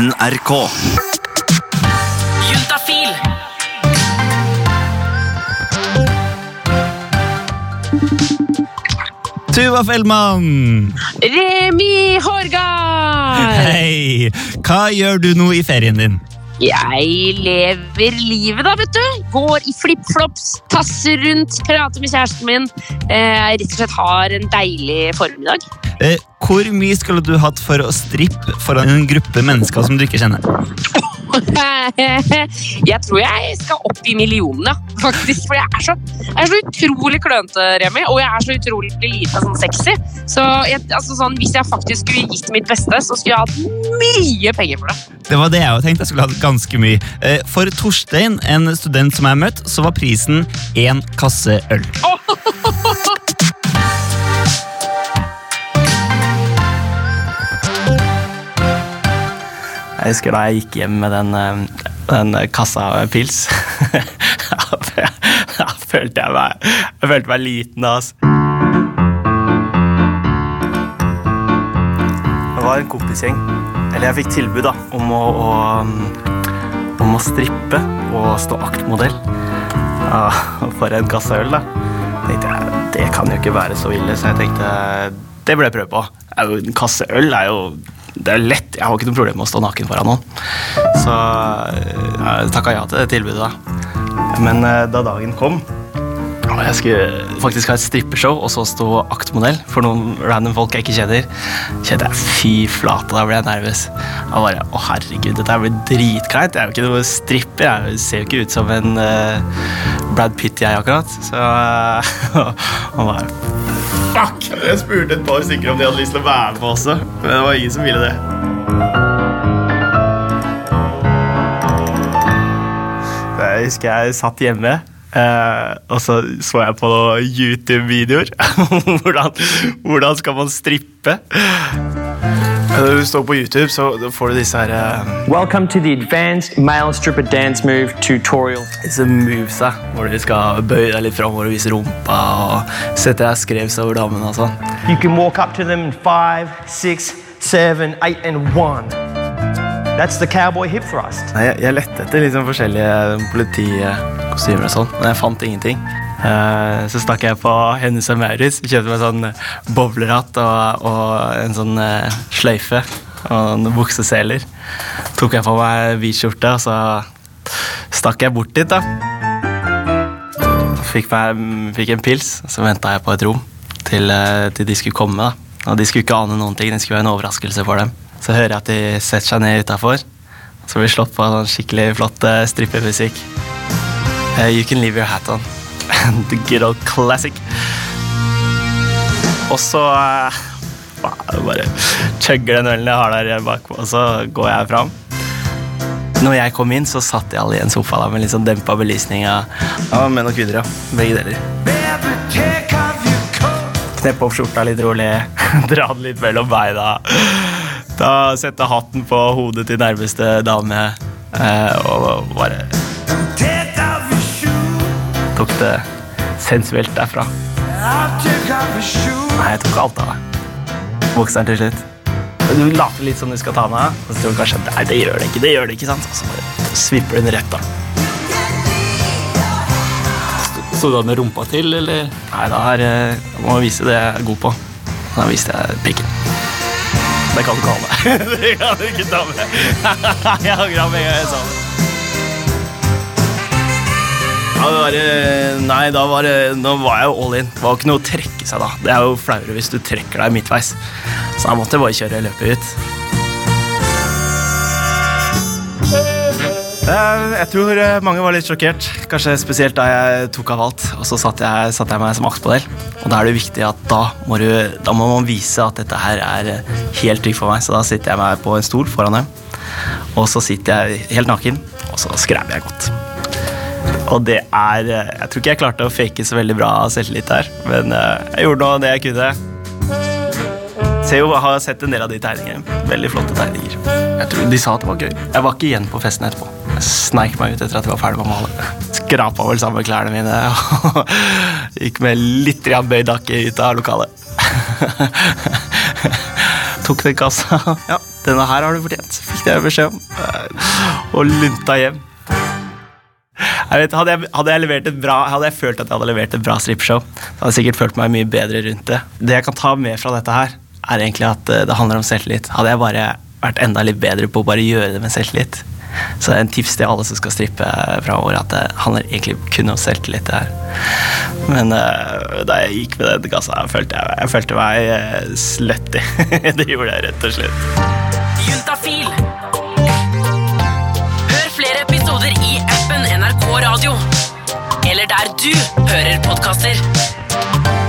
NRK. Juntafil. Tuva Fellmann! Remi Horgard! Hei! Hva gjør du nå i ferien din? Jeg lever livet, da, vet du. Går i flipflops, tasser rundt, prater med kjæresten min. Eh, rett og slett har en deilig formiddag. Eh, hvor mye skulle du hatt for å strippe foran en gruppe mennesker som du ikke kjenner? jeg tror jeg skal opp i millionene, faktisk. For jeg er så, jeg er så utrolig klønete, Remi, og jeg er så utrolig lite sånn sexy. Så jeg, altså, sånn, hvis jeg faktisk skulle gitt mitt beste, så skulle jeg hatt mye penger for det. Det var det jeg tenkte. Jeg skulle hatt ganske mye. Eh, For Torstein, en student som jeg møtt, så var prisen én kasse øl. Jeg husker da jeg gikk hjem med den, eh, den kassa pils. Da følte jeg meg, jeg følte meg liten. Altså. Det var en kompisgjeng. Eller jeg fikk tilbud da, om å, å, om å strippe og stå aktmodell ja, for en kasse øl. da. tenkte Det kan jo ikke være så ille, så jeg tenkte det burde jeg prøve på. Er En kasse øl er jo det er lett. Jeg har ikke noe problem med å stå naken foran noen. Så jeg takka ja til det tilbudet. da. Men eh, da dagen kom, og jeg skulle faktisk ha et strippeshow og så stå aktmodell for noen random folk jeg ikke kjenner, kjente jeg fy flate, da ble jeg nervøs. Jeg bare, å herregud, dette blir dritkleint. Jeg er jo ikke noe stripper. Jeg ser jo ikke ut som en uh, Brad Pitt, jeg, akkurat. Så uh, han bare Fuck! Jeg spurte et par stykker om de hadde lyst til å være med også, men det var ingen som ville det. Jeg husker jeg satt hjemme, Uh, og så så jeg på YouTube-videoer. hvordan, hvordan skal man strippe? Når du står på YouTube, så får du disse her eh, Welcome to the advanced male stripper dance move tutorial. disse movesa hvor du skal bøye deg litt framover og vise rumpa og sette deg skrevs over damene og sånn. You can walk up to them in five, six, seven, eight, and one. That's the cowboy hip thrust. Nei, jeg, jeg lette etter liksom forskjellige politikostymer og sånn, men jeg fant ingenting. Eh, så stakk jeg på Hennes og Maurits, kjøpte meg sånn bowlerhatt og, og en sånn eh, sløyfe og noen bukseseler. Tok jeg på meg hvit skjorte, og så stakk jeg bort dit, da. Fikk, meg, fikk en pils, så venta jeg på et rom til, eh, til de skulle komme. da. Og de skulle ikke ane noen ting, det skulle være en overraskelse for dem. Så hører jeg at de setter seg ned utafor. Så blir slått på sånn skikkelig flott strippemusikk. Eh, you can leave your hat on. The good old classic. Og så eh, bare chugger den ølen jeg har der bakpå, og så går jeg fram. Når jeg kom inn, så satt de alle i en sofa da, med litt sånn dempa belysning. ja, menn og kvinner, ja. Begge deler. Kneppe opp skjorta litt rolig, dra den litt mellom beina. Da sette hatten på hodet til nærmeste dame eh, og bare Det sensuelt derfra. Nei, jeg tok alt av det. Bokseren til slutt. Du later litt som du skal ta den av, og så tror du kanskje nei, det gjør det ikke. det gjør det ikke, sant? Og så bare svipper den rett av. Sto du da med rumpa til, eller? Nei, da er, eh, jeg må vise det jeg er god på. Da viste jeg pikken. Det kan du ikke ha med. det kan du ikke ta med. jeg angra med en gang jeg sa det. Det var, det, nei, da var det, nå var jeg jo all in. Det var ikke noe å trekke seg da. Det er jo flauere hvis du trekker deg midtveis. Så da måtte jeg bare kjøre løpet ut. Eh, Jeg tror eh, mange var litt sjokkert, kanskje spesielt da jeg tok av alt. Og så satte jeg, satte jeg meg som aktmodell. Og da er det viktig at da må, du, da må man vise at dette her er eh, helt trygt for meg. Så da sitter jeg meg på en stol foran dem, og så sitter jeg helt naken, og så skrever jeg godt. Og det er eh, Jeg tror ikke jeg klarte å fake så veldig bra selvtillit her, men eh, jeg gjorde nå det jeg kunne. Se jo, har sett en del av de tegningene. Veldig flotte tegninger. Jeg tror De sa at det var gøy. Jeg var ikke igjen på festen etterpå. Jeg sneik meg ut etter at jeg var ferdig med å male. Skrapa vel sammen klærne mine og gikk med litt bøyd nakke ut av lokalet. Tok den kassa. Ja, denne her har du fortjent. fikk jeg beskjed om. Og lunta hjem. Jeg vet, hadde, jeg, hadde, jeg bra, hadde jeg følt at jeg hadde levert et bra strippeshow, hadde jeg sikkert følt meg mye bedre rundt det. Det jeg kan ta med fra dette her, er egentlig at eh, det handler om selvtillit. Hadde jeg bare vært enda litt bedre på å bare gjøre det med selvtillit. Så det er en tips til alle som skal strippe framover, at det handler egentlig kun om selvtillit. det her. Men uh, da jeg gikk med den gassa, følte jeg, jeg følte meg uh, slutty. det gjorde jeg rett og slett. Juntafil. Radio. Eller der du hører podkaster.